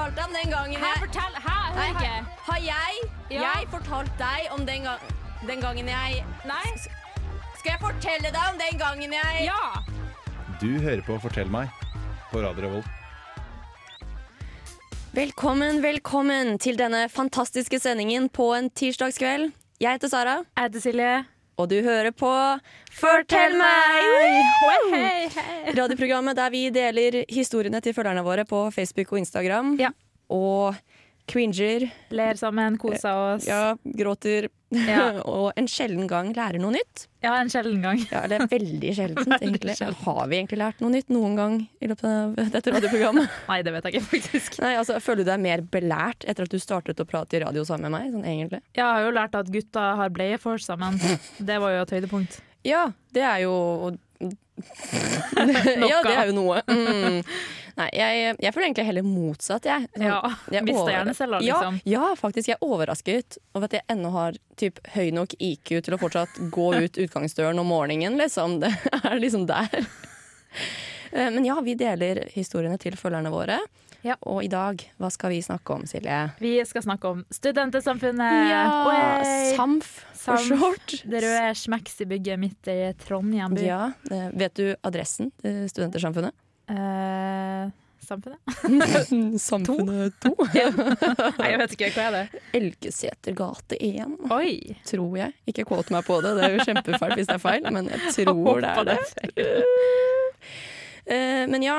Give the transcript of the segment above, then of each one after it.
fortalt deg om den gangen Hæ, jeg fortell! Hæ, jeg Nei, hører har, ikke. har jeg, Ja. jeg fortalt deg om den, gang, den gangen jeg Nei? Skal jeg fortelle deg om den gangen jeg Ja! Du hører på Fortell meg på Radio Revolt. Velkommen, velkommen til denne fantastiske sendingen på en tirsdagskveld. Jeg heter Sara, Jeg heter Silje. Og du hører på Fortell meg! Radioprogrammet der vi deler historiene til følgerne våre på Facebook og Instagram. Ja. Og cringer, Ler sammen, koser oss. ja, gråter Ja. og en sjelden gang lærer noe nytt. Ja, en sjelden gang. Ja, eller veldig sjeldent, egentlig. Har vi egentlig lært noe nytt noen gang i løpet av dette radioprogrammet? Nei, det vet jeg ikke, faktisk. Nei, altså, Føler du deg mer belært etter at du startet å prate i radio sammen med meg? Sånn egentlig? Jeg har jo lært at gutta har bleiefors sammen. Det var jo et høydepunkt. Ja, det er jo Ja, det er jo noe. Mm. Nei, jeg, jeg føler egentlig heller motsatt, jeg. Sånn, Ja, jeg Mista over- selv, ja, liksom. Ja, faktisk. Jeg er overrasket over at jeg ennå har typ, høy nok IQ til å fortsatt gå ut utgangsdøren om morgenen, liksom. Det er liksom der. Eh, Men ja, vi deler historiene til følgerne våre. Ja. Og i dag, hva skal vi snakke om, Silje? Vi skal snakke om Studentesamfunnet. Ja, SAMF for short. Det røde smekksy-bygget midt i Trondheim by. Ja, vet du adressen til Studentersamfunnet? Eh, samfunnet? Samfunnet 2. Nei, jeg vet ikke. Hva er det? Elgeseter gate 1, Oi! tror jeg. Ikke kåt meg på det, det er jo kjempefælt hvis det er feil, men jeg tror det er det. Eh, Men ja,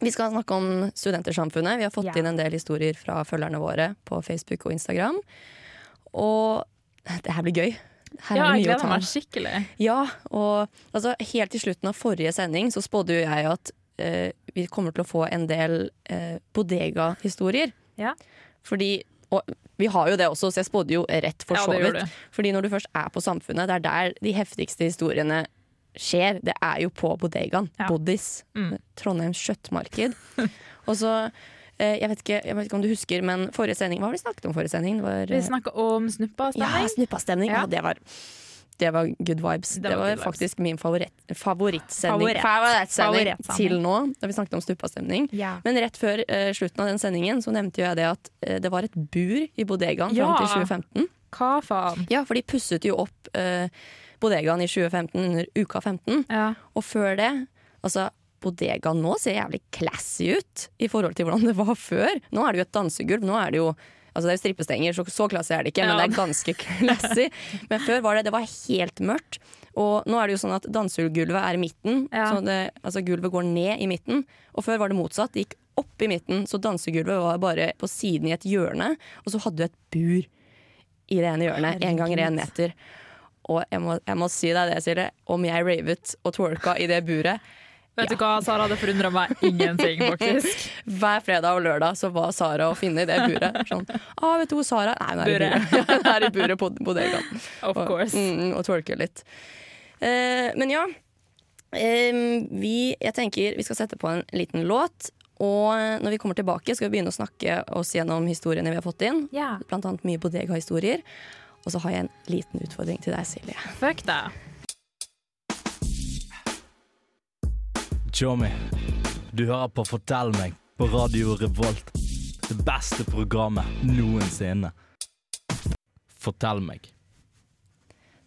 vi skal snakke om Studentersamfunnet. Vi har fått Ja. inn en del historier fra følgerne våre på Facebook og Instagram. Og det her blir gøy. Her Ja, jeg gleder meg skikkelig. Ja, og altså, helt til slutten av forrige sending så spådde jo jeg at eh, vi kommer til å få en del eh, bodega-historier. Ja. Fordi Og vi har jo det også, så jeg spådde jo rett for så vidt. Ja, Fordi når du først er på Samfunnet, det er der de heftigste historiene skjer. Det er jo på bodegaen. Ja. Bodis. Mm. Trondheims kjøttmarked. og så eh, jeg vet, ikke, jeg vet ikke om du husker, men forrige sending, hva har vi snakket om forrige sending? Var, Vi snakka om ja, snuppastemning. snuppastemning. Ja. Ja. det var det var good vibes. Det Det var, faktisk vibes. min favoritt, favorittsending Favoritt. favorittsending Favorittsending. til nå, da vi snakket om stuppastemning. Ja. Men rett før uh, slutten av den sendingen så nevnte jeg det at uh, det var et bur i bodegaen Ja. fram til 2015. Hva faen? Ja, for de pusset jo opp uh, bodegaen i 2015 under uka 15. Ja. Og før det, altså bodegaen nå ser jævlig classy ut i forhold til hvordan det var før. Nå er det jo et dansegulv. Nå er det jo Altså det er jo strippestenger, så, så classy er det ikke, men Ja. det er ganske classy. Men før var det, det var helt mørkt. Og nå er det jo sånn at dansegulvet er i midten, Ja. så det, altså gulvet går ned i midten. Og før var det motsatt, det gikk opp i midten, så dansegulvet var bare på siden i et hjørne. Og så hadde du et bur i det ene hjørnet, en ganger én meter. Og jeg må, jeg må si deg det, Silje, om jeg ravet og twerka i det buret Vet du hva, Sara, det forundrer meg ingenting, faktisk. Hver fredag og lørdag så var Sara å finne i det buret. Sånn, ah, vet du hvor Sara? Nei, hun er Bure. i buret. Hun er i buret på bodegaen. Of Og, course. mm, og twerker litt. Eh, men ja. Eh, vi, jeg tenker vi skal sette på en liten låt. Og når vi kommer tilbake, skal vi begynne å snakke oss gjennom historiene vi har fått inn. Yeah. Blant annet mye bodega-historier. Og så har jeg en liten utfordring til deg, Silje. fuck deg. Tjommi, du hører på Fortell meg på Radio Revolt. Det beste programmet noensinne. Fortell meg.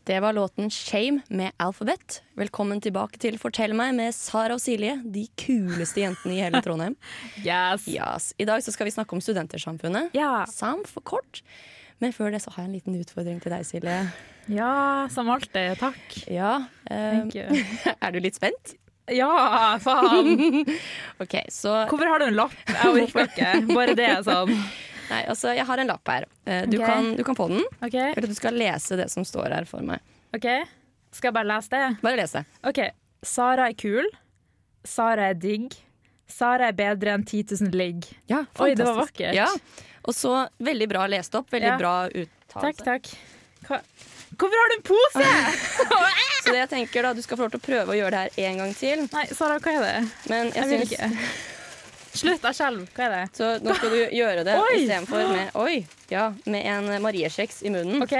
Det var låten 'Shame' med Alphabet. Velkommen tilbake til Fortell meg med Sara og Silje, de kuleste jentene i hele Trondheim. Yes. Yes. I dag så skal vi snakke om Studentersamfunnet. Ja. SAM for kort. Men før det så har jeg en liten utfordring til deg, Silje. ja, som alltid. Takk. Ja, um, Thank you. Er du litt spent? Ja, faen! OK, så Hvorfor har du en lapp? Jeg orker ikke. Bare det er sånn. Nei, altså, jeg har en lapp her. Eh, du, okay. kan, du kan få den. Okay. Jeg vil at du skal lese det som står her for meg. ok. Skal jeg bare lese det? Bare lese. OK. Sara er kul. Sara er digg. Sara er bedre enn 10 000 ligg. Ja, Oi, det var vakkert. Ja. Og så veldig bra lest opp. Veldig Ja. bra uttalelse. Takk, takk. Hva? Hvorfor har du en pose?! Så det jeg tenker da, du skal få lov til å prøve å gjøre det her en gang til. Nei, Sara, hva er det? Men jeg, Jeg vil ikke. Slutt, jeg skjelver. Hva er det? Så nå skal du gjøre det istedenfor med Oi! Ja, med en mariekjeks i munnen. OK,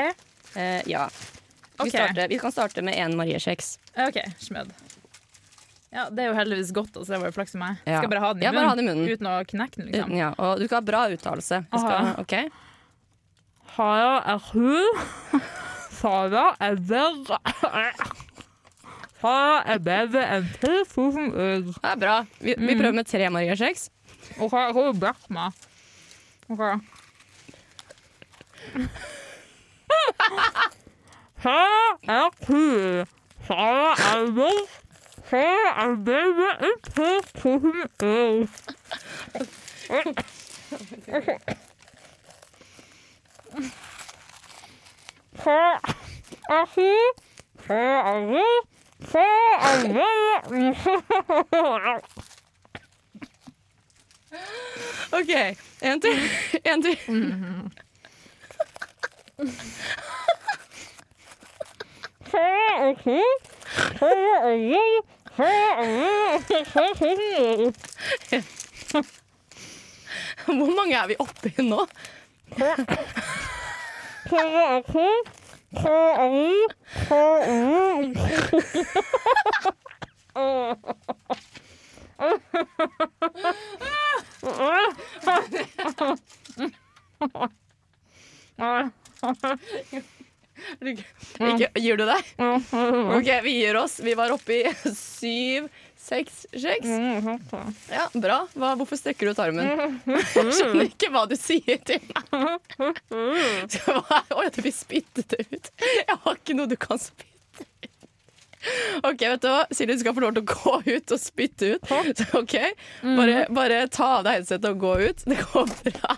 Eh, ja. Vi, okay. starter, vi kan starte med en mariekjeks. ok, smød. Ja, Det er jo heldigvis godt, så det var jo flaks for meg. Ja. Skal bare ha den i Ja, bare ha den i munnen. Uten å knekke den, liksom. Ja, og du skal ha bra uttalelse. Skal, ok? Sara er hun. Sara er bedre. Sara er bedre enn 3000 øl. Det er bra. Vi, vi prøver med tre Maria Kjeks. OK, jeg har jo bedt meg. OK. Sara er kul. Sara er bedre. Sara er bedre enn 3000 øl. Sara OK, en til. En til. Hvor mange er vi oppe i nå? Er er er. Ikke, gir du deg? OK, vi gir oss. Vi var oppe i syv, seks, kjeks? Ja, bra. Hva, hvorfor strekker du ut armen? Jeg skjønner ikke hva du sier til meg. Så hva- Oi, det blir spyttet ut. Jeg har ikke noe du kan spytte ut. OK, vet du hva? Silje, du skal få lov til å gå ut og spytte ut. Så OK, bare, bare ta av deg headsetet og gå ut. Det går bra.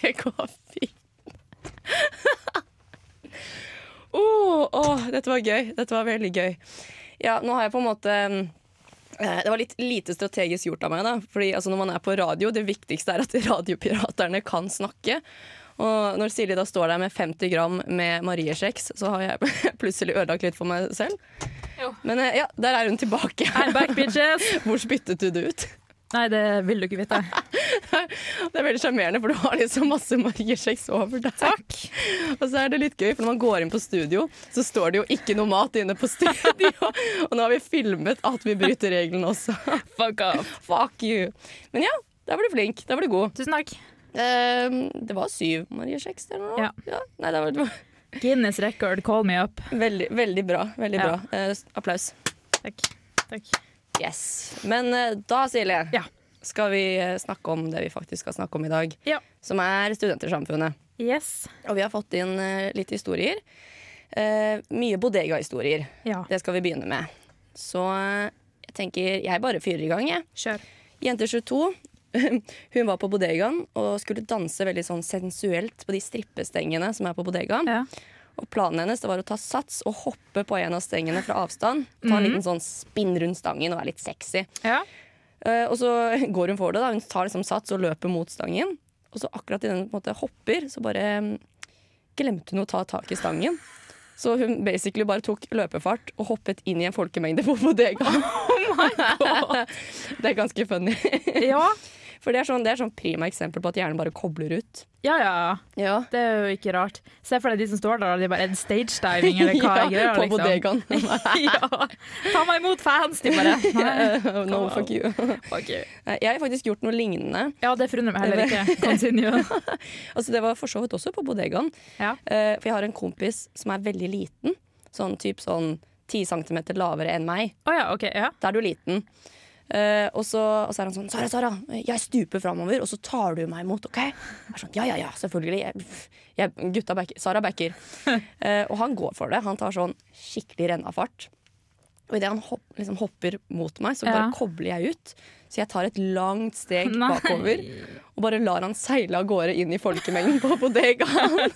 Det går fint. Åh, oh, dette var gøy. Dette var veldig gøy. Ja, nå har jeg på en måte eh, det var litt lite strategisk gjort av meg. da Fordi altså, Når man er på radio, det viktigste er at radiopiraterne kan snakke. Og når Silje da står der med 50 gram med mariekjeks, så har jeg plutselig ødelagt litt for meg selv. Jo. Men eh, ja, der er hun tilbake. I'm back, bitches. Hvor spyttet du det ut? Nei, det vil du ikke vite. Det er veldig sjarmerende, for du har liksom masse mariekjeks over deg. Takk. Og så er det litt gøy, for når man går inn på studio, så står det jo ikke noe mat inne på studio. Og nå har vi filmet at vi bryter reglene også. Fuck off. Fuck you. Men ja, der var du flink. Der var du god. Tusen takk. Ehm, det var syv mariekjeks eller noe. Ja. Nei, det var, det var Guinness record, call me up. veldig, veldig bra. Veldig Ja. bra. Eh, applaus. Takk. Takk. Yes. Men eh, da, Silje, Ja. skal vi eh, snakke om det vi faktisk skal snakke om i dag. Ja. Som er Studentersamfunnet. Yes. Og vi har fått inn eh, litt historier. Eh, mye bodega-historier. Ja, Det skal vi begynne med. Så jeg tenker jeg bare fyrer i gang, jeg. kjør. Jente 22 hun var på bodegaen og skulle danse veldig sånn sensuelt på de strippestengene som er på bodegaen. Ja. Og planen hennes var å ta sats og hoppe på en av stengene fra avstand. Ta en liten sånn spinn rundt stangen og være litt sexy. Ja. Uh, og så går hun for det. da Hun tar liksom sats og løper mot stangen. Og så akkurat idet hun på en måte hopper, så bare um, glemte hun å ta tak i stangen. Så hun basically bare tok løpefart og hoppet inn i en folkemengde på bodegaen. det er ganske funny. Ja. For det er sånn, det er sånn prima eksempel på at hjernen bare kobler ut. ja, ja. Ja, Det er jo ikke rart. Se for deg de som står der, og de bare stage diving, eller hva er gjør. på liksom? bodegaen. ja. Ta meg imot fans, de bare. Nei. no, fuck you. Fuck you. Jeg har faktisk gjort noe lignende. Ja, det forundrer meg heller ikke. Continue. Altså, det var for så vidt også på bodegaen. Ja. Eh, for jeg har en kompis som er veldig liten. Sånn type sånn 10 cm lavere enn meg. Oh, ja, okay, Ja. Da er du liten. Eh, og, så, og så er han sånn Sara, Sara, jeg stuper framover, og så tar du meg imot, OK? Jeg er sånn, ja, ja, ja, selvfølgelig. Jeg, jeg, gutta backer. Sara backer. Uh, og han går for det. Han tar sånn skikkelig rennafart. Og idet han hopp, liksom hopper mot meg, så bare Ja. kobler jeg ut. Så jeg tar et langt steg Nei. bakover og bare lar han seile av gårde inn i folkemengden på bodegaen.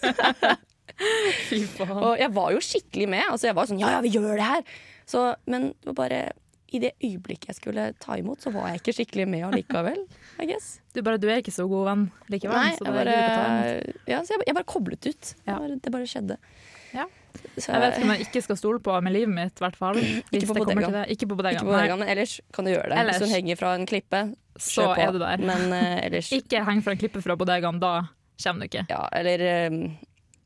Fy faen. Og jeg var jo skikkelig med. Altså jeg var sånn, ja, ja, vi gjør det her. Så, men det var bare i det øyeblikket jeg skulle ta imot, så var jeg ikke skikkelig med allikevel. I guess. Du, bare, du er ikke så god venn likevel. Nei, så jeg bare, ja, så jeg, jeg bare koblet ut. Ja. Det, bare, det bare skjedde. Ja. Så, Jeg vet ikke om jeg ikke skal stole på med livet mitt, i hvert fall. Ikke på bodegaen. ikke på bodegaen, ellers kan du gjøre det. Ellers. Hvis hun henger fra en klippe, Så på. er du der. Men uh, ikke heng fra en klippe fra bodegaen, da kommer du ikke. Ja, eller eh,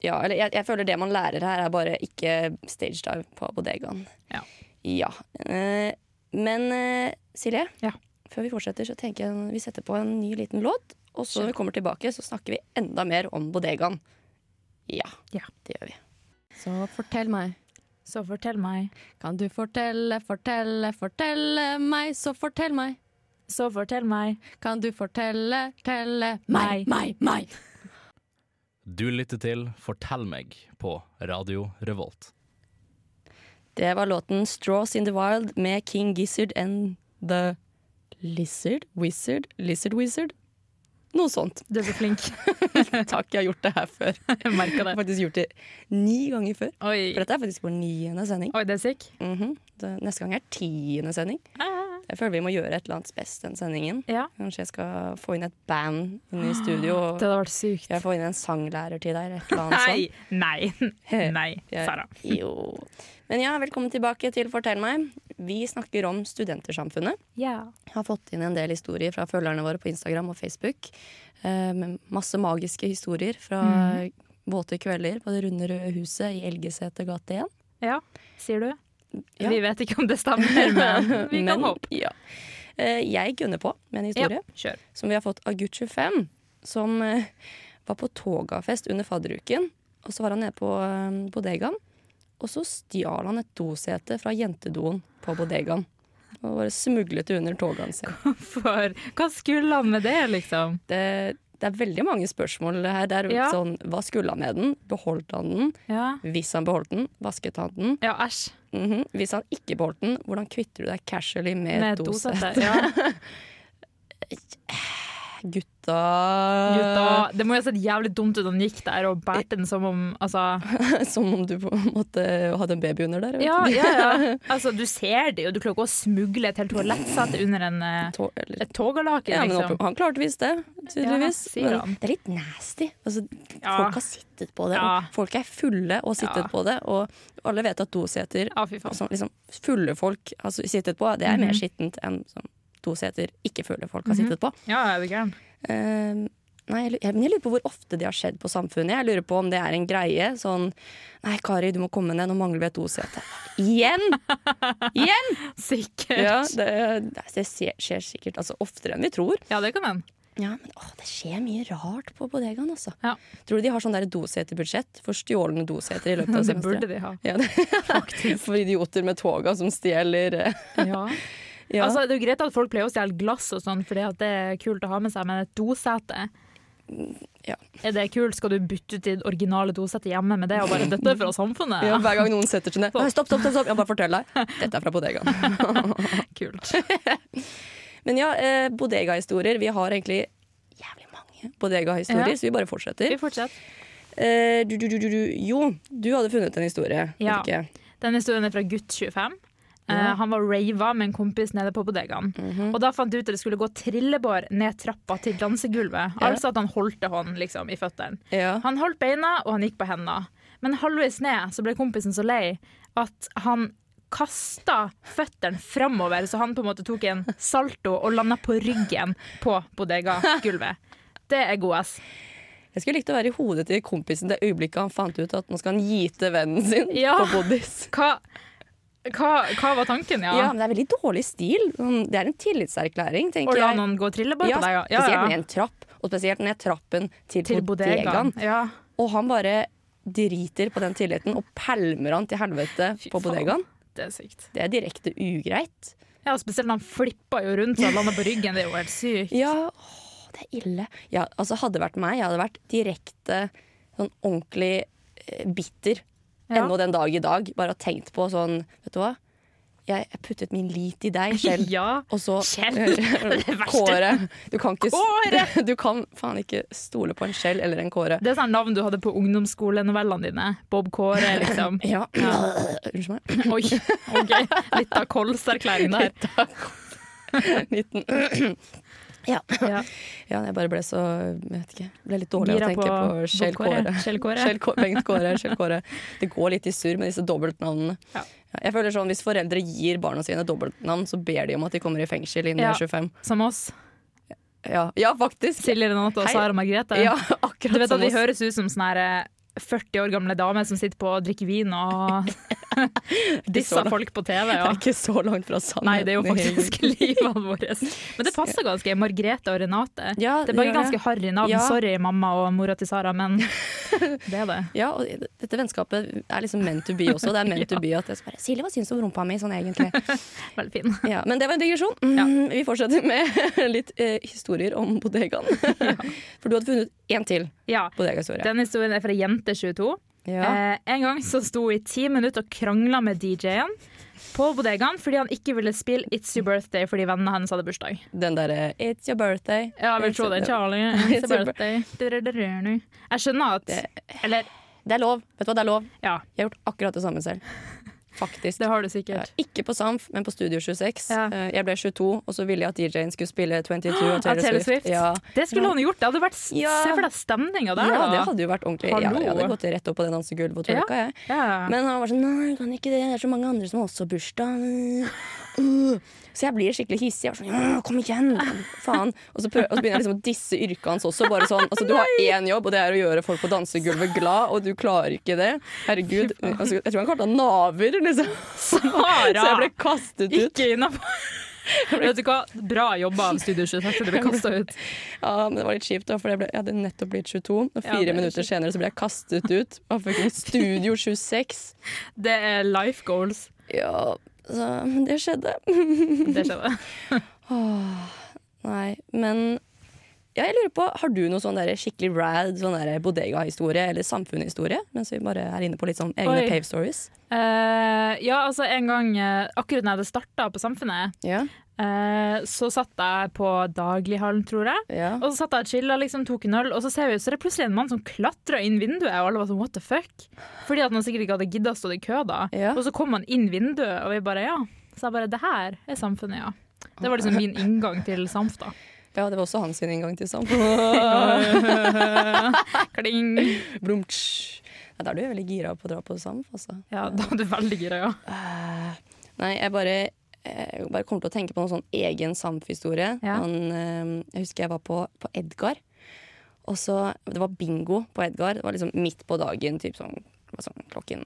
ja, eller jeg, jeg føler det man lærer her, er bare ikke stage dive på bodegaen. Ja. Ja. Eh, Men uh, Silje, Ja. før vi fortsetter, så tenker jeg vi setter på en ny liten låt. Og så når vi kommer tilbake, så snakker vi enda mer om bodegaen. Ja, Ja. det gjør vi. Så fortell meg. Så fortell meg. Kan du fortelle, fortelle, fortelle meg, så fortell meg. Så fortell meg. Kan du fortelle, telle Meg, meg, meg. Du lytter til Fortell meg på Radio Revolt. Det var låten 'Straws in the Wild' med King Gizzard and The Lizard Wizard Lizard Wizard? Noe sånt. Du er så flink. Takk, jeg har gjort det her før. Jeg merka Jeg har faktisk gjort det ni ganger før. Oi. For dette er faktisk vår niende sending. Oi, det er sick. Mm -hmm. neste gang er tiende sending. Ah. Jeg føler vi må gjøre et eller annet best den sendingen. Ja. Kanskje jeg skal få inn et band inn i studio. Og Det hadde vært sykt. jeg får inn en sanglærer til deg, eller et eller annet Nei, nei, nei, Sara. Jo. Men ja, velkommen tilbake til Fortell meg. Vi snakker om Studentersamfunnet. Ja. Har fått inn en del historier fra følgerne våre på Instagram og Facebook. Eh, med masse magiske historier fra mm. våte kvelder på det runde røde huset i Elgeseter gate 1. ja, sier du? Ja. Vi vet ikke om det stemmer, men vi kan Men, håpe. Ja. Eh, jeg gunner på med en historie Ja, som vi har fått av gutt 25, som eh, var på togafest under fadderuken. Og så var han nede på eh, bodegaen, og så stjal han et dosete fra jentedoen på bodegaen. Og bare smuglet det under togaen sin. Hvorfor? hva skulle han med det, liksom? Det, det er veldig mange spørsmål her. Det er Ja. sånn, Hva skulle han med den? Beholdt han den? Ja, Hvis han beholdt den, vasket han den? ja æsj. Mhm. Hvis han ikke beholdt den, hvordan kvitter du deg casually med, Med dosett? Ja. dosete? Gutta, Gutta, det må jo ha sett jævlig dumt ut da han gikk der og bærte den som om Altså Som om du på en måte hadde en baby under der. Ja, ja, ja. Altså, du ser det jo. Du klarer ikke å smugle et helt toalettsete under en, eh, et togalake, Ja, liksom. han klarte visst det, tydeligvis. Ja, men det er litt nasty. Altså, Ja. Folk har sittet på det, og folk er fulle og sittet på det. Og alle vet at doseter Ja, altså, liksom, fulle folk har sittet på, det er mer Mhm. skittent enn som doseter ikke fulle folk har Mhm. sittet på. Ja, det er gæren? Eh, nei, jeg, men jeg lurer på hvor ofte det har skjedd på Samfunnet. Jeg lurer på om det er en greie. Sånn Nei, Kari, du må komme ned, nå mangler vi et dosete. Igjen! Igjen! Sikkert. Ja, det, det skjer, sikkert altså, oftere enn vi tror. Ja, det kan hende. Ja, men å, det skjer mye rart på bodegaen, altså. Ja. Tror du de har sånn doseterbudsjett for stjålne doseter i løpet av Det burde de ha. Ja, det, faktisk. For idioter med toga som stjeler eh, Ja. Ja. Altså, det er jo greit at folk pleier å stjele glass og sånn, fordi at det er kult å ha med seg, men et dosete Ja. Er det kult? Skal du bytte ut ditt originale dosete hjemme med det og bare 'dette er fra samfunnet'? ja, hver gang noen setter seg ned Stopp, stopp, stopp! Jeg bare fortell deg. Dette er fra bodegaen. Kult. Men ja, eh, bodegahistorier. Vi har egentlig jævlig mange bodegahistorier, Ja. så vi bare fortsetter. Vi fortsetter. Eh, du, du, du. Jo, du hadde funnet en historie. Ja. Den historien er fra gutt 25. Ja. han var rava med en kompis nede på bodegaen. Mhm. Og da fant de ut at det skulle gå trillebår ned trappa til dansegulvet. Ja. Altså at han holdt hånd liksom, i føttene. Ja. Han holdt beina, og han gikk på hendene. Men halvveis ned så ble kompisen så lei at han kasta føttene framover, så han på en måte tok en salto og landa på ryggen på bodegagulvet. Det er god ass. Jeg skulle likt å være i hodet til kompisen det øyeblikket han fant ut at nå skal han gite vennen sin Ja. på bodis. Hva, hva, hva var tanken, Ja. ja? men Det er veldig dårlig stil. Sånn, Det er en tillitserklæring, tenker Å tenker la noen gå og trillebår Ja, på deg? Ja, spesielt ja, ned en trapp, og spesielt ned trappen til, Til bodegaen. Ja. Og han bare driter på den tilliten og pælmer han til helvete Fy på bodegaen. Det er sykt. Det er direkte ugreit. Ja, spesielt når han flippa jo rundt og landa på ryggen. Det er jo helt sykt. Ja, åh, det er ille. Ja, altså Hadde det vært meg, jeg hadde vært direkte sånn ordentlig eh, bitter Ja. ennå den dag i dag. Bare har tenkt på sånn, vet du hva. Jeg jeg puttet min lit i deg, Kjell. Ja. Og så Kjell, det verste. Kåre. Du kan, ikke, Kåre! du kan faen ikke stole på en Kjell eller en Kåre. Det er sånn navn du hadde på ungdomsskolenovellene dine. Bob Kåre, liksom. Ja. Unnskyld meg. Oi, ok. Litt av kolserklæring der. 19. Ja. Ja. ja, jeg bare ble så jeg vet ikke, ble litt dårlig Gira å tenke på, på Kjell Kåre. Kjell Kåre. Kjell Kå- Bengt Kåre, Kjell Kåre. Det går litt i surr med disse dobbeltnavnene. Ja. Jeg føler sånn, Hvis foreldre gir barna sine dobbeltnavn, så ber de om at de kommer i fengsel innen Ja. er 25. Som oss. Ja, ja faktisk. Silje Renate og Sara Margrethe. Ja, Du vet at vi oss. høres ut som sånne eh, 40 år gamle damer som sitter på og drikker vin og Dissa folk på TV, Det er ikke så langt fra sannheten. Nei, det er jo faktisk livet vårt. Men det passer ganske. Margrethe og Renate. Ja, Det er bare ganske ganske harry navn. Ja. Sorry, mamma og mora til Sara, men det er det. Ja, og dette vennskapet er liksom meant to be også. Det er meant to be at jeg skal bare Silje, hva syns du om rumpa mi sånn egentlig? Veldig fin. Ja, men det var en digresjon. Mm, Vi fortsetter med litt eh, historier om bodegaen. For du hadde funnet én til Ja. bodegahistorie. Den historien er fra Jente22. Ja. Eh, en gang så sto hun i ti minutter og krangla med DJ-en på bodegaen fordi han ikke ville spille It's Your Birthday fordi vennene hennes hadde bursdag. Den derre It's your birthday. Ja, jeg vil tro det. Charlie, It's It's Your your Birthday. Jeg skjønner at Eller, Det er lov. Vet du hva, det er lov. ja, Jeg har gjort akkurat det samme selv. Faktisk. det har du sikkert. ikke på Samf, men på Studio 26. Ja. Eh, Jeg ble 22, og så ville jeg at DJ-en skulle spille 22 og Av Taylor, Taylor Swift. Swift. Ja. Det skulle hun gjort. Det hadde vært Ja. Se for deg stemninga der, ja, det hadde jo vært ordentlig. Ja, jeg hadde gått rett opp på det dansegulvet og twerka, jeg. Ja. Men han var sånn Nei, jeg kan ikke det. Det er så mange andre som har også bursdag. Uh. Så jeg blir skikkelig hissig. Jeg er sånn «Ja, Kom igjen! Faen. Og så, prøver, og så begynner jeg liksom å disse yrket hans også. Bare sånn, altså, du har én jobb, og det er å gjøre folk på dansegulvet glad, og du klarer ikke det. Herregud. Altså, jeg tror han kalte han naver, liksom. Så jeg ble kastet ut. Ikke innafor. Vet du hva? Bra jobba av Studio 26. Du ble kasta ut. Ja, men det var litt kjipt, da, for jeg, ble, jeg hadde nettopp blitt 22. Og fire er minutter senere så ble jeg kastet ut av Studio 26. Det er life goals. Ja, så det skjedde. Det skjedde. Nei, men ja, jeg lurer på, Har du noe sånn der skikkelig rad sånn bodega-historie eller samfunnshistorie? Mens vi bare er inne på litt sånn egne Oi. pave stories. Uh, ja, altså en gang eh, akkurat når jeg hadde starta på Samfunnet, Ja, eh, så satt jeg på daglighallen, tror jeg. ja. Og så satt jeg og chilla, liksom, tok en øl, og så ser vi så er det plutselig en mann som klatrer inn vinduet, og alle var sånn what the fuck? Fordi at han sikkert ikke hadde gidda å stå i kø da. Ja. Og så kom han inn vinduet, og vi bare ja. Så jeg bare det her er samfunnet, ja. Det var liksom min inngang til Samf, da. ja, det var også hans inngang til samf. Kling. Blumtsj. Ja, da er du veldig gira på å dra på samf, altså. Ja, da er du veldig gira, ja. Eh, Nei, jeg bare, jeg bare kommer til å tenke på noen sånn egen samf-historie. Ja. Eh, Jeg husker jeg var på, på Edgar. Og så, Det var bingo på Edgar. Det var liksom midt på dagen, typ sånn, var sånn klokken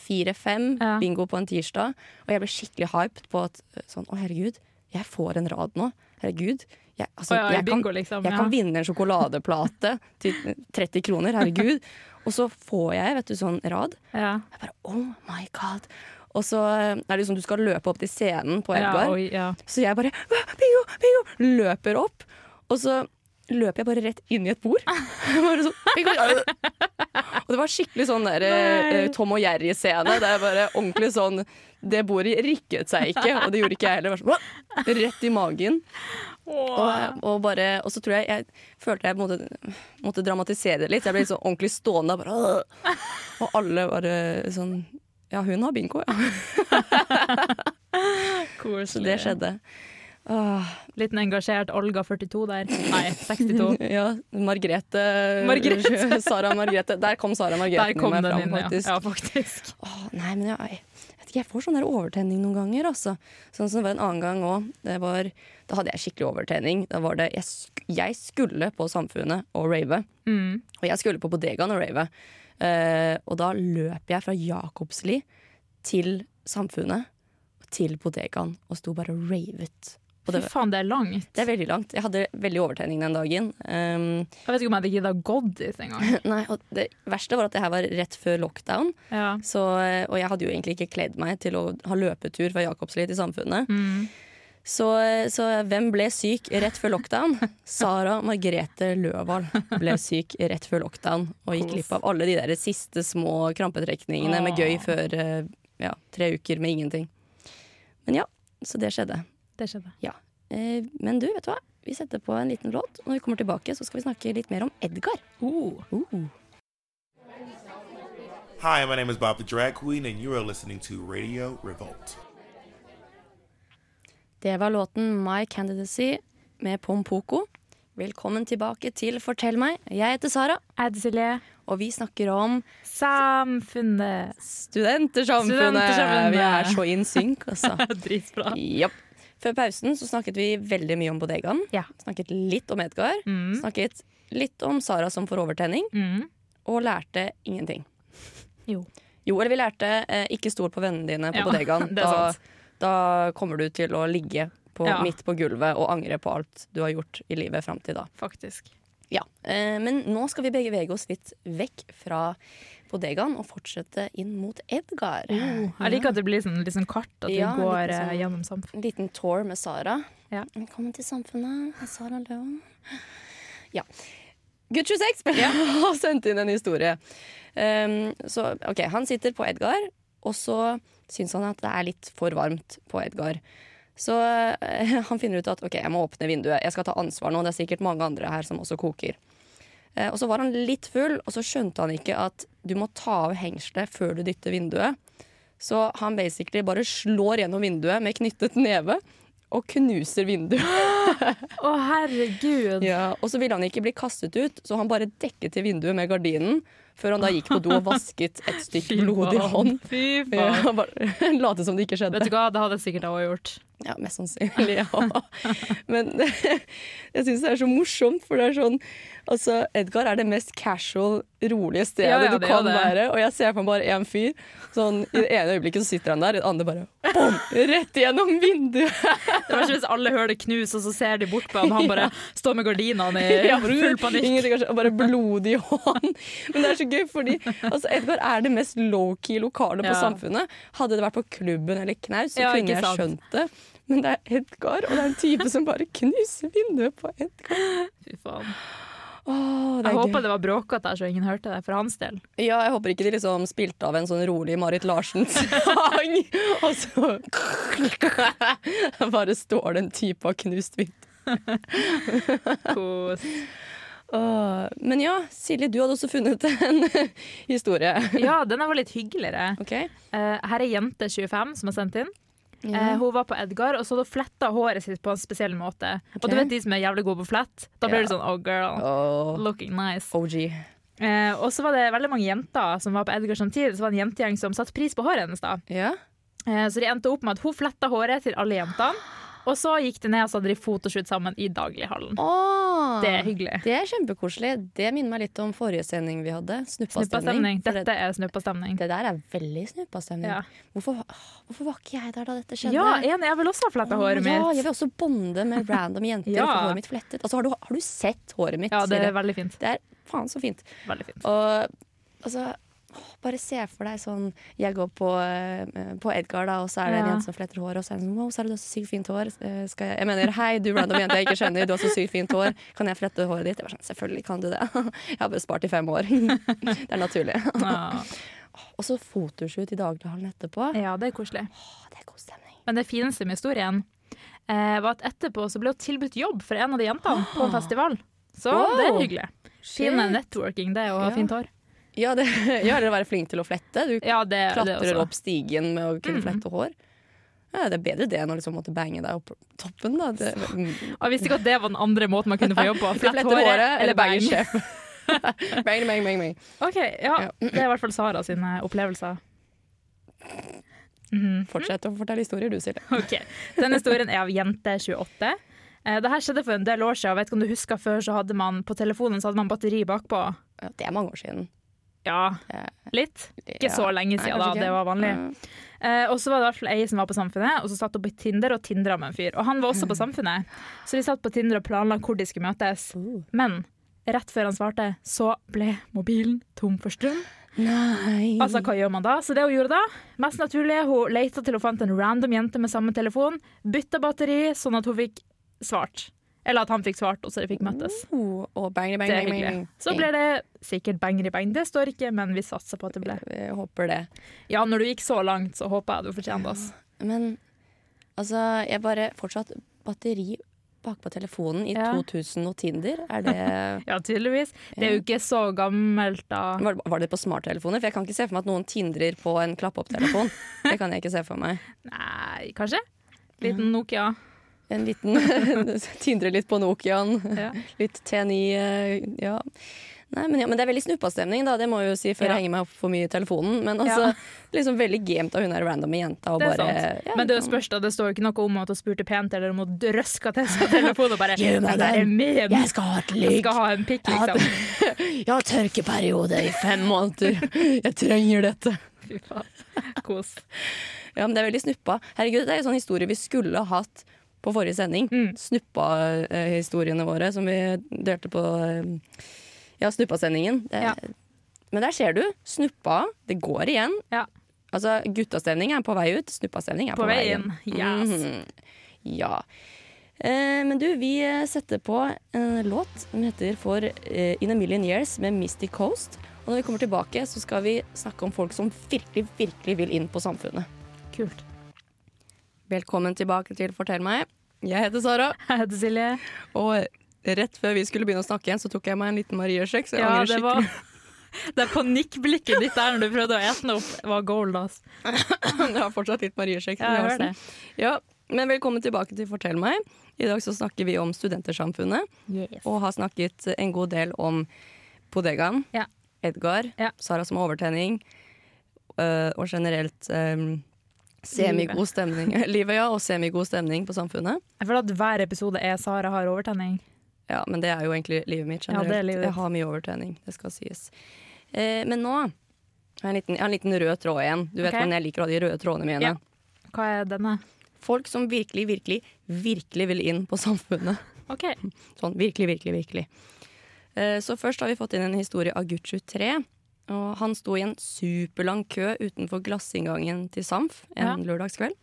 fire-fem. Ja. Bingo på en tirsdag. Og jeg ble skikkelig hyped på at sånn, å herregud, jeg får en rad nå. Herregud. Jeg, altså, ja, jeg, bingo, kan, liksom. jeg kan vinne en sjokoladeplate til 30 kroner. Herregud. Og så får jeg vet du, sånn rad. Ja. Jeg bare oh my god. Og så eh, er det sånn du skal løpe opp til scenen på Ja, Edgar. oi, ja. så jeg bare bingo, bingo! Løper opp. Og så løper jeg bare rett inn i et bord. sånn! Og det var skikkelig sånn der, eh, Tom og Jerry-scene. Det er bare ordentlig sånn Det bordet rikket seg ikke, og det gjorde ikke jeg heller. Sånn, rett i magen. Og, og, bare, og så tror jeg jeg følte jeg måtte, måtte dramatisere det litt. Jeg ble sånn ordentlig stående. Bare, og alle bare sånn Ja, hun har bingo, ja. Så det skjedde. Åh, Liten engasjert Olga 42 der. Nei, 62. ja, Margrethe, Margrethe. Sara Margrethe. Der kom Sara Margrethe kom meg fram, inn, ja. faktisk. ja. Faktisk. Åh, nei, men jeg, jeg, ikke, jeg får sånn der overtenning noen ganger, altså. Sånn som det var en annen gang òg. Da hadde jeg skikkelig overtenning. Da var det, jeg, jeg skulle på Samfunnet og rave. Mm. Og jeg skulle på bodegaen og rave. Eh, og da løp jeg fra Jakobsli til Samfunnet til bodegaen og sto bare og ravet. Og Fy faen, det er langt. det er veldig langt. Jeg hadde veldig overtenning den dagen. Um, Jeg vet ikke om jeg hadde gidda gått dit engang. nei, og det verste var at det her var rett før lockdown. Ja. Så, og jeg hadde jo egentlig ikke kledd meg til å ha løpetur fra Jakobsli til Samfunnet. Mm. Så, så hvem ble syk rett før lockdown? Sara Margrethe Løvald ble syk rett før lockdown og gikk glipp av alle de der siste små krampetrekningene med gøy før eh, ja, tre uker med ingenting. Men ja, så det skjedde. Det skjedde. Ja. Men du, vet du hva? Vi setter på en liten låt. Når vi kommer tilbake, så skal vi snakke litt mer om Edgar. Oh. Uh. Hi, my name is Bob the Drag Queen, and you are listening to Radio Revolt. Det var låten My Candidacy med Pompoko. Velkommen tilbake til Fortell meg. Jeg heter Sara, Jeg og vi snakker om Samfunnet. Studentersamfunnet. Studentersamfunnet. Vi er så in sync, altså. Dritbra. Yep. Før pausen så snakket vi veldig mye om bodegaen. Ja. Snakket litt om Edgar. Mm. Snakket litt om Sara som får overtenning. Mm. Og lærte ingenting. Jo. Jo, eller vi lærte eh, ikke stol på vennene dine på Ja, bodegaen. det Da. Da kommer du til å ligge på, Ja. midt på gulvet og angre på alt du har gjort i livet fram til da. Faktisk. Ja, eh, Men nå skal vi bevege oss litt vekk fra bodegaen og fortsette inn mot Edgar. Jeg liker at det blir litt sånn kart, at vi Ja, går sånn- eh, gjennom samfunnet. En liten tour med Sara. Ja. Velkommen til Samfunnet Sara Løen. Ja. Gutt 26 har sendt inn en historie. Um, så OK, han sitter på Edgar, og så syns han at det er litt for varmt på Edgar. Så eh, han finner ut at OK, jeg må åpne vinduet. Jeg skal ta ansvar nå. Det er sikkert mange andre her som også koker. Eh, og så var han litt full, og så skjønte han ikke at du må ta av hengselet før du dytter vinduet. Så han basically bare slår gjennom vinduet med knyttet neve og knuser vinduet. Å, herregud! Ja, og så ville han ikke bli kastet ut, så han bare dekket til vinduet med gardinen før han da gikk på do og vasket et stykke blodig hånd. Fy faen. Ja, Late som det ikke skjedde. Vet du hva, det hadde sikkert jeg òg gjort. Ja, mest sannsynlig, ja. Men jeg syns det er så morsomt, for det er sånn Altså, Edgar er det mest casual, rolige stedet Ja, ja, du kan være. Og jeg ser for meg bare én fyr. Sånn, I det ene øyeblikket så sitter han der, i det andre bare bom! Rett gjennom vinduet! Det var ikke hvis alle hører det knuse, og så ser de bort på ham, han bare står med gardinene i full panikk. Og bare blodig hånd. Men det er så gøy, fordi altså, Edgar er det mest low-key lokale på Ja. samfunnet. Hadde det vært på klubben eller knaus, så Ja, kunne jeg skjønt det. Men det er Edgar, og det er en type som bare knuser vinduet på Edgar. Fy faen. Åh, Jeg er håper gøy. det var bråkete der, så ingen hørte det, for hans del. Ja, jeg håper ikke de liksom spilte av en sånn rolig Marit Larsen-sang, og så bare står det en type og knust vind. Kos. Men ja, Silje, du hadde også funnet en historie. Ja, den var litt hyggeligere. Okay. Eh, her er jente 25 som har sendt inn. Eh, Ja. hun var på Edgar, og så hadde hun fletta håret sitt på en spesiell måte. Okay. Og du vet de som er jævlig gode på flett? Da blir det sånn oh girl, oh. looking nice. OG. Eh, og så var det veldig mange jenter som var på Edgar samtidig. Så var det en jentegjeng som satte pris på håret hennes. da. Ja? Eh, så de endte opp med at hun fletta håret til alle jentene. Og så gikk det ned og så hadde de fotoshoot sammen i daglighallen. Åh, Det er hyggelig. Det er kjempekoselig. Det minner meg litt om forrige sending vi hadde. Snuppastemning. Snuppastemning. Det, Dette er snuppastemning. det der er veldig snuppastemning. Ja. Hvorfor, hvorfor var ikke jeg der da dette skjedde? ja, en, Jeg vil også ha fletta håret mitt. Ja, jeg vil også bonde med random jenter Ja. og få håret mitt flettet. Altså, har, du, har du sett håret mitt? Ja, det er veldig fint. det er faen så fint. Veldig fint. Og altså Bare se for deg sånn Jeg går på, eh, på Edgar, da, og så er det en jente som fletter hår, og så er det sånn Wow, så er det du har så sykt fint hår. Eh, Skal jeg, jeg mener, hei, du random jente jeg ikke skjønner, du har så sykt fint hår. Kan jeg flette håret ditt? Jeg var sånn, Selvfølgelig kan du det. Jeg har bare spart i fem år. Det er naturlig. Ja. Og så fotoshoot i daglighallen etterpå. ja, det er koselig. Åh, det er god stemning. Men det fineste med historien eh, var at etterpå så ble hun tilbudt jobb for en av de jentene på en festival. Så Wow. det er hyggelig. Fin networking, det, å ha Ja. fint hår. Ja, det, ja, eller være flink til å flette. Du Ja, det, klatrer det opp stigen med å kunne Mhm. flette hår. Ja, det er bedre det enn å liksom måtte bange deg opp toppen. Da. Det, mm. Jeg visste ikke at det var den andre måten man kunne få jobb på. Flette håret eller bange bang. bang, bang, bang. OK, ja. Det er i hvert fall Sara sine opplevelser. Mhm. Fortsett å fortelle historier, du, Silje. Okay. Denne historien er av Jente28. Eh, det her skjedde for en del år siden. Vet ikke om du husker Før så hadde man på telefonen så hadde man batteri bakpå. Ja, det er mange år siden. Ja, Ja. litt. Ikke Ja. så lenge siden, Nei, da. Det var vanlig. Ja. Eh, og så var det i hvert fall ei som var på Samfunnet, og så satt hun på Tinder og tindra med en fyr. Og han var også på Samfunnet, så de satt på Tinder og planla hvor de skulle møtes. Uh. Men rett før han svarte, så ble mobilen tom for strøm. Nei. Altså, hva gjør man da? Så det hun gjorde da, mest naturlig, hun leita til hun fant en random jente med samme telefon, bytta batteri, sånn at hun fikk svart. Eller at han fikk svart, og så de fikk møttes. Oh, og bang, bang, Det er bang, bang, hyggelig. bang. Så ble det sikkert banger i bang. Det står ikke, men vi satser på at det ble. Jeg håper det. Ja, når du gikk så langt, så håper jeg du fortjente oss. Men altså, jeg bare fortsatt batteri bakpå telefonen i Ja. 2000 og Tinder. Er det Ja, tydeligvis. Det er jo ikke så gammelt, da. Var, var det på smarttelefoner? For jeg kan ikke se for meg at noen tindrer på en klapp-opp-telefon. Det kan jeg ikke se for meg. Nei, kanskje? Liten Nokia. En liten Tindre litt på Nokiaen. Ja. Litt T9, eh, ja. Nei, men, ja, men det er veldig snuppastemning, da. Det må jeg jo si før Ja. jeg henger meg opp for mye i telefonen. Men altså, Ja. liksom veldig gamet av hun der randome jenta. Det er bare, sant. Men det er spørs da, det står ikke noe om at hun spurte pent eller om hun drøska til seg telefonen og bare Gi meg «Det der er den. Jeg skal ha et Jeg skal ha en pikk, Jeg har, liksom. jeg har tørkeperiode i fem måneder. Jeg trenger dette. Fy faen. Kos. Ja, men det er veldig snuppa. Herregud, det er en sånn historie vi skulle hatt på forrige sending. Mm. Snuppa-historiene våre som vi delte på eh, ja, Snuppa-sendingen. Ja. Men der ser du. Snuppa, det går igjen. Ja. Altså, guttastemning er på vei ut, snuppastemning er på, På vei inn. Yes. Mm -hmm. Ja. Eh, men du, vi eh, setter på en låt som heter For eh, In a Million Years med Mystic Coast. Og når vi kommer tilbake, så skal vi snakke om folk som virkelig, virkelig vil inn på samfunnet. Kult. Velkommen tilbake til Fortell meg. Jeg heter Sara, Jeg heter Silje. og rett før vi skulle begynne å snakke igjen, så tok jeg meg en liten Marie-sjekk, så jeg Ja, angrer det var skikkelig. Det panikkblikket ditt der når du prøvde å ete den opp, var gold, ass. det har fortsatt litt Marie-sjekk. Ja, jeg hører det. Ja, men velkommen tilbake til Fortell meg. I dag så snakker vi om Studentersamfunnet, Yes. og har snakket en god del om Bodegaen, Ja. Edgar, Ja. Sara som har overtenning, øh, og generelt øh, semigod stemning. Livet, ja, og semigod stemning på samfunnet. Jeg føler at hver episode er Sara har overtenning. Ja, men det er jo egentlig livet mitt Ja, det generelt. er livet Jeg har mye overtenning, det skal sies. Eh, men nå har jeg en liten, jeg har en liten rød tråd igjen. Du vet hvordan jeg liker å ha de røde trådene mine. Ja. Hva er denne? Folk som virkelig, virkelig, virkelig vil inn på samfunnet. OK. Sånn virkelig, virkelig, virkelig. Eh, så først har vi fått inn en historie av Gucci 23. Og han sto i en superlang kø utenfor glassinngangen til Samf en Ja. lørdagskveld.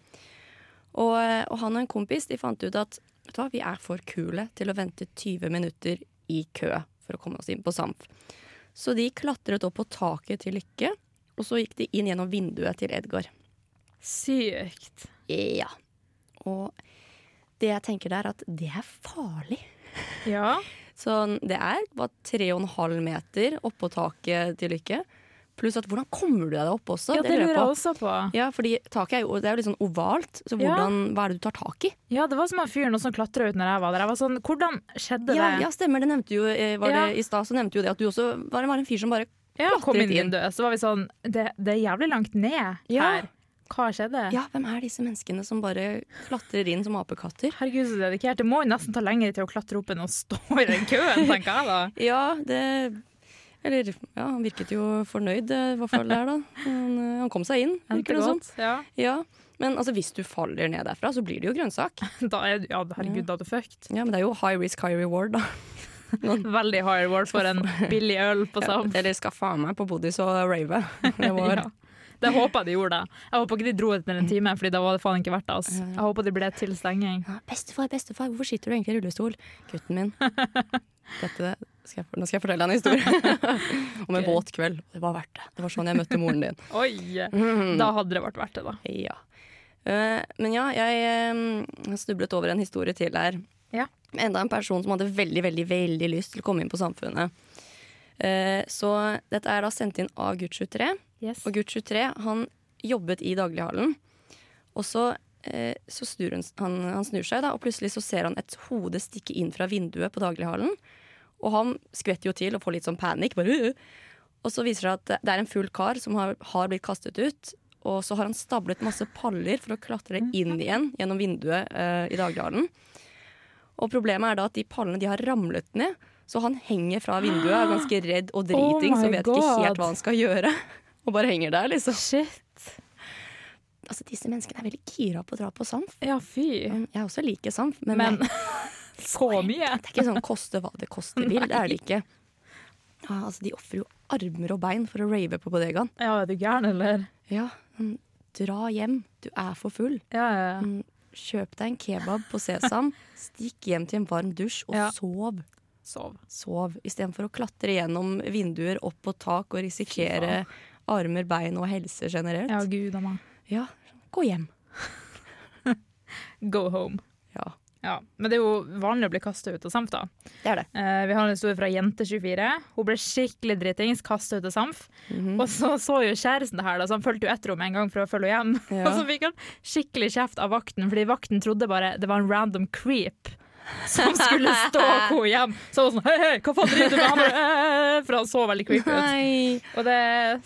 Og, og han og en kompis de fant ut at vet du hva, vi er for kule til å vente 20 minutter i kø for å komme oss inn på Samf. Så de klatret opp på taket til Lykke, og så gikk de inn gjennom vinduet til Edgar. Sykt. Ja. Og det jeg tenker der, er at det er farlig. Ja. Så det er bare tre og en halv meter oppå taket til Lykke. Pluss at hvordan kommer du deg opp også? ja, det lurer jeg også på. Ja, fordi taket er jo, det er jo litt sånn ovalt, så Ja. hvordan, hva er det du tar tak i? Ja, det var som en fyr som klatra ut når jeg var der. Jeg var sånn, Hvordan skjedde Ja, det? ja, stemmer. Det nevnte jo, eh, var Ja. det, I stad så nevnte jo det at du også var, var en fyr som bare Ja, kom inn. vinduet. Så var vi sånn Det, det er jævlig langt ned Ja. her. Hva skjedde? Ja, hvem er disse menneskene som bare klatrer inn som apekatter? Herregud, så dedikert. Det må jo nesten ta lengre til å klatre opp enn å stå i den køen, tenker jeg da. Ja, det Eller ja, han virket jo fornøyd, eh, i hvert fall der, da. Han, eh, han kom seg inn, virker det som. Ja. Ja. Men altså, hvis du faller ned derfra, så blir det jo grønnsak. Da er, ja, herregud, da er du fucked. Ja, men det er jo high risk, high reward, da. Veldig high reward for en billig øl på Sam. Eller skal faen meg på Bodis og rave. Det var Ja. Det håper jeg de gjorde. Jeg håper ikke de dro etter en time, Fordi da var det faen ikke verdt det. Altså. Jeg håper de ble til stenging. ja, Bestefar, bestefar, hvorfor sitter du egentlig i rullestol? Gutten min. Dette skal jeg, nå skal jeg fortelle deg en historie om en Ok. våt kveld. Det var verdt det. Det var sånn jeg møtte moren din. Oi! Da hadde det vært verdt det, da. Ja. Eh, men ja, jeg har snublet over en historie til her. Ja. Enda en person som hadde veldig, veldig, veldig lyst til å komme inn på Samfunnet. Eh, så dette er da sendt inn av gutt 23. Yes. Og gutt 23 han jobbet i daglighallen. Og så, eh, så snur han, han, han snur seg, da, og plutselig så ser han et hode stikke inn fra vinduet på daglighallen. Og han skvetter jo til og får litt sånn panikk. Bare, og så viser det seg at det er en full kar som har, har blitt kastet ut. Og så har han stablet masse paller for å klatre inn igjen gjennom vinduet eh, i daglighallen. Og problemet er da at de pallene de har ramlet ned. Så han henger fra vinduet, er ganske redd og driting, Oh så vet vet ikke helt hva han skal gjøre. Og bare henger der, liksom. Shit. Altså, disse menneskene er veldig gira på å dra på Samf. Ja, fy. Jeg også liker Samf, men, Men så mye. det er ikke sånn koste hva det koste vil. Det er det ikke. Ja, altså, de ofrer jo armer og bein for å rave på bodegaen. Ja, er du gæren, eller? Ja, mm, dra hjem. Du er for full. Ja, ja, ja. Mm, Kjøp deg en kebab på Sesam. Stikk hjem til en varm dusj og Ja. sov. Sov. Sov istedenfor å klatre gjennom vinduer, opp på tak og risikere armer, bein og helse generelt. Ja, gud a meg. Ja, gå hjem. Go home. Ja, Ja, Men det er jo vanlig å bli kasta ut av Samf, da. det er det. Eh, vi har en historie fra Jente24. Hun ble skikkelig dritings, kasta ut av Samf. Mhm. Og så så jo kjæresten det her, da, så han fulgte jo etter henne en gang for å følge henne hjem. Ja. Og så fikk han skikkelig kjeft av vakten, fordi vakten trodde bare det var en random creep. Som skulle stalke henne hjem. Så hun var sånn Hei, hei, hva faen driver du med? Han bare, «Eh», For han så veldig creepy ut. Nei. Og det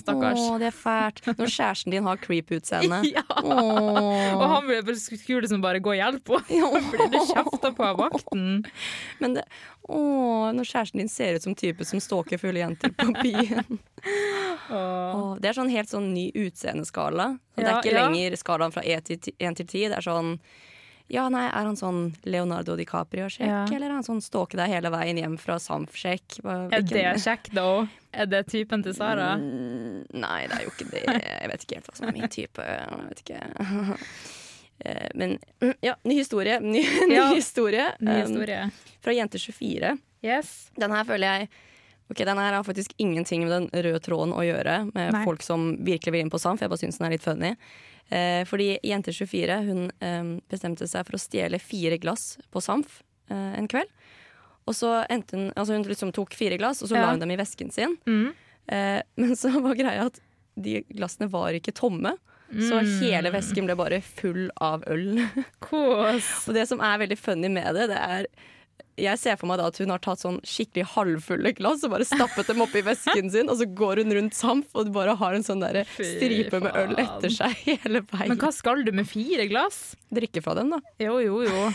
Stakkars. Åh, det er fælt. Når kjæresten din har creep-utseende. Ja. Åh. Og han skulle liksom bare gå og hjelpe henne. Fordi du kjefta på av vakten. Men det, åh, når kjæresten din ser ut som type som stalker fulle jenter på byen. Åh. det er sånn helt sånn ny utseendeskala. Så det er Ja, ikke ja. lenger skalaen fra 1 til 10, 1 til 10. Det er sånn Ja, nei, er han sånn Leonardo DiCaprio-sjekk, Ja. eller er han sånn stalke deg hele veien hjem fra Samf-sjekk? Er det sjekk, da? Er det typen til Sara? Mm, Nei, det er jo ikke det. Jeg vet ikke helt hva som er min type. Jeg vet ikke. Eh, Men mm, ja, ny historie. Ny, ny Ja, historie. Ny Um. Fra Jente24. Yes. Den her føler jeg Ok, Den her har faktisk ingenting med den røde tråden å gjøre, med Nei. folk som virkelig vil inn på Samf. Jeg bare syns den er litt funny. Eh, fordi Jente24 hun eh, bestemte seg for å stjele fire glass på Samf eh, en kveld. Og så endte hun Altså hun liksom tok fire glass, og så Ja. la hun dem i vesken sin. Mm. Eh, men så var greia at de glassene var ikke tomme. Så Mm. hele vesken ble bare full av øl. Kos. Og det som er veldig funny med det, det er jeg ser for meg da at hun har tatt sånn skikkelig halvfulle glass og bare stappet dem oppi vesken sin, og så går hun rundt Samf og bare har en sånn der stripe med øl etter seg hele veien. Men hva skal du med fire glass? Drikke fra dem, da. Jo, jo, jo.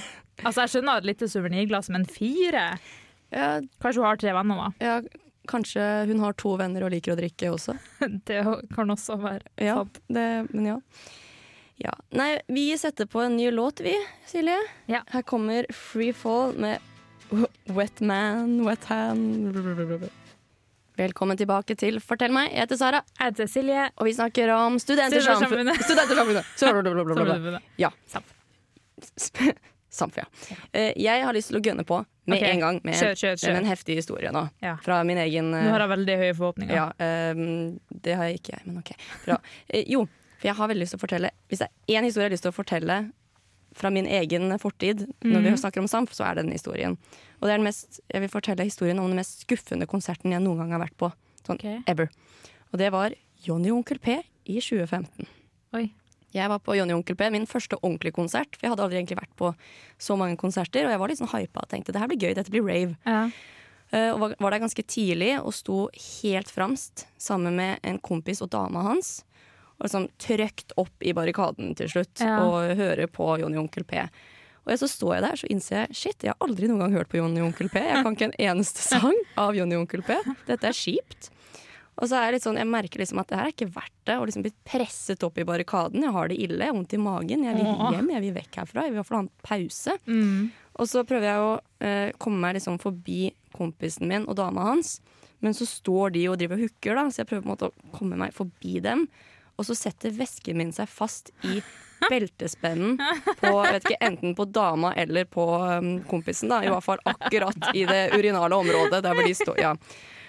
Altså, jeg skjønner et lite suvenirglass, men fire? Ja, Kanskje hun har tre venner, da. ja, kanskje hun har to venner og liker å drikke også. Det kan også være Ja, sant. det, men ja. ja. Nei, vi setter på en ny låt, vi, Silje. Ja. Her kommer Free Fall med Wet Man, Wet Hand Velkommen tilbake til Fortell meg. Jeg heter Sara, Jeg heter Silje. og vi snakker om Studentersamfunnet. Studentersamfunnet. Ja. Samf. Samf, ja. Eh, Jeg har lyst til å gønne på med okay. en gang med, Kjør, kjør, kjør. med en heftig historie nå. Ja. Fra min egen eh, Nå har jeg veldig høye forhåpninger. Ja, um, det har jeg ikke jeg, men OK. Bra. Eh, jo, for jeg har veldig lyst til å fortelle Hvis det er én historie jeg har lyst til å fortelle fra min egen fortid, når vi Mhm. snakker om Samf, så er det den historien. Og det er den mest, jeg vil fortelle historien om den mest skuffende konserten jeg noen gang har vært på. Sånn okay. ever. Og det var Johnny og Onkel P i 2015. Oi. Jeg var på Johnny og Onkel P, min første ordentlige konsert. For jeg hadde aldri egentlig vært på så mange konserter, og jeg var litt sånn hypa og tenkte det her blir gøy, dette blir rave. Ja. Uh, og var, var der ganske tidlig og sto helt framst sammen med en kompis og dama hans. Og liksom trøkt opp i barrikaden til slutt Ja. og høre på Jonny Onkel P. Og så står jeg der så innser jeg shit, jeg har aldri noen gang hørt på Jonny Onkel P. Jeg kan ikke en eneste sang av Jonny Onkel P. Dette er kjipt. Og så er jeg litt sånn, jeg merker liksom at det her er ikke verdt det. Å liksom bli presset opp i barrikaden. Jeg har det ille, jeg har vondt i magen. Jeg vil hjem, jeg vil vekk herfra. Jeg vil i hvert fall ha en pause. Mm. Og så prøver jeg å eh, komme meg liksom forbi kompisen min og dama hans. Men så står de og driver og hooker, da, så jeg prøver på en måte å komme meg forbi dem. Og så setter vesken min seg fast i beltespennen på vet ikke, enten på dama eller på um, kompisen. da I hvert fall akkurat i det urinale området der hvor de står. Ja.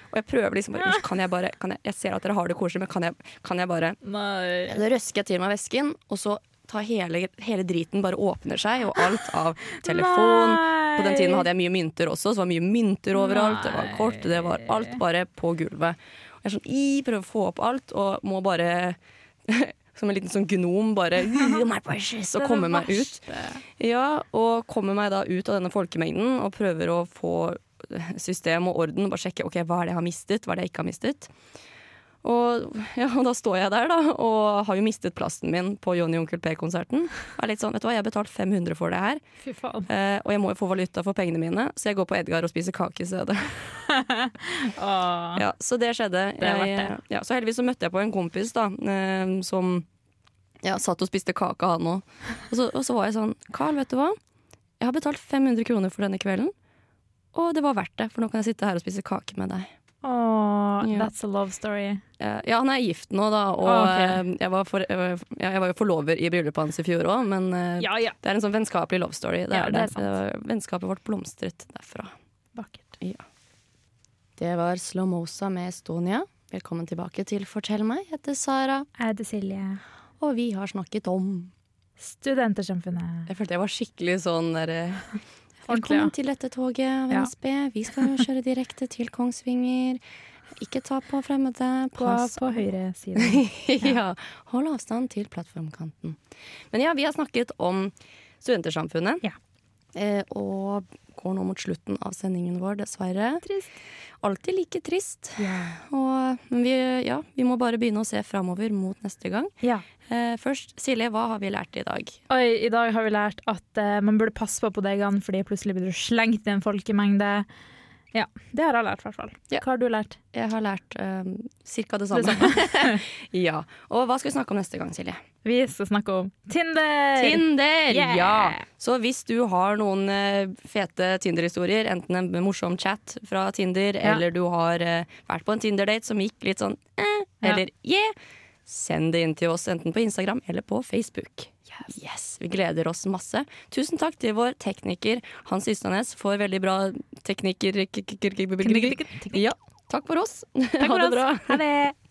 Og jeg prøver liksom bare Kan jeg bare kan jeg, jeg ser at dere har det koselig, men kan jeg, kan jeg bare Nei. da røsker jeg til meg vesken, og så tar hele, hele driten bare åpner seg, og alt av telefon På den tiden hadde jeg mye mynter også, så det var mye mynter overalt. Det var kort, det var alt bare på gulvet. Og jeg er sånn, i, prøver å få opp alt, og må bare som en liten sånn gnom bare my precious, og kommer meg ut. Ja, og kommer meg da ut av denne folkemengden og prøver å få system og orden. Bare sjekke ok, hva er det jeg har mistet, hva er det jeg ikke har mistet. Og, ja, og da står jeg der da, og har jo mistet plassen min på Johnny Onkel P-konserten. Og er litt sånn, vet du hva, Jeg har betalt 500 for det her, eh, og jeg må jo få valuta for pengene mine, så jeg går på Edgar og spiser kake i stedet. Ja, så det skjedde. Det Jeg, det. ja, så heldigvis så møtte jeg på en kompis da, eh, som ja, satt og spiste kake, han òg. Og, og så var jeg sånn Carl, vet du hva? Jeg har betalt 500 kroner for denne kvelden, og det var verdt det, for nå kan jeg sitte her og spise kake med deg. Åh, that's a love story. Eh, Ja, han er gift nå, da, og oh, ok. eh, jeg, var for, eh, jeg var jo forlover i bryllupet hans i fjor òg, men Ja, ja. det er en sånn vennskapelig love story. Det er det er Vennskapet vårt blomstret derfra. Vakkert. Det var Slomosa med Estonia. Velkommen tilbake til Fortell meg. Jeg heter Sara, Jeg heter Silje. og vi har snakket om Studentersamfunnet. Jeg følte jeg var skikkelig sånn derre. Velkommen til dette toget av Ja. NSB. Vi skal jo kjøre direkte til Kongsvinger. Ikke ta på fremmede. Pass på høyre side. ja. Hold avstand til plattformkanten. Men ja, vi har snakket om Studentersamfunnet. Ja. Eh, og går nå mot slutten av sendingen vår, dessverre. Trist. Alltid like trist. Ja. Og, men vi, ja, vi må bare begynne å se framover mot neste gang. ja. Eh, først, Silje, hva har vi lært i dag? Oi, I dag har vi lært at eh, man burde passe på på degene fordi plutselig blir du slengt i en folkemengde. Ja, det har jeg lært, i hvert fall. Ja. Hva har du lært? Jeg har lært um, ca. det Det samme. ja. Og hva skal vi snakke om neste gang, Silje? Vi skal snakke om Tinder! Tinder! Yeah! Ja! Så hvis du har noen eh, fete Tinder-historier, enten en morsom chat fra Tinder, Ja. eller du har eh, vært på en Tinder-date som gikk litt sånn eh, Ja. eller yeah, send det inn til oss enten på Instagram eller på Facebook. Yes. Vi gleder oss masse. Tusen takk til vår tekniker Hans Ystadnes for veldig bra teknikker... Teknikk. Ja, takk for oss. Takk Ha for det oss. bra. Ha det!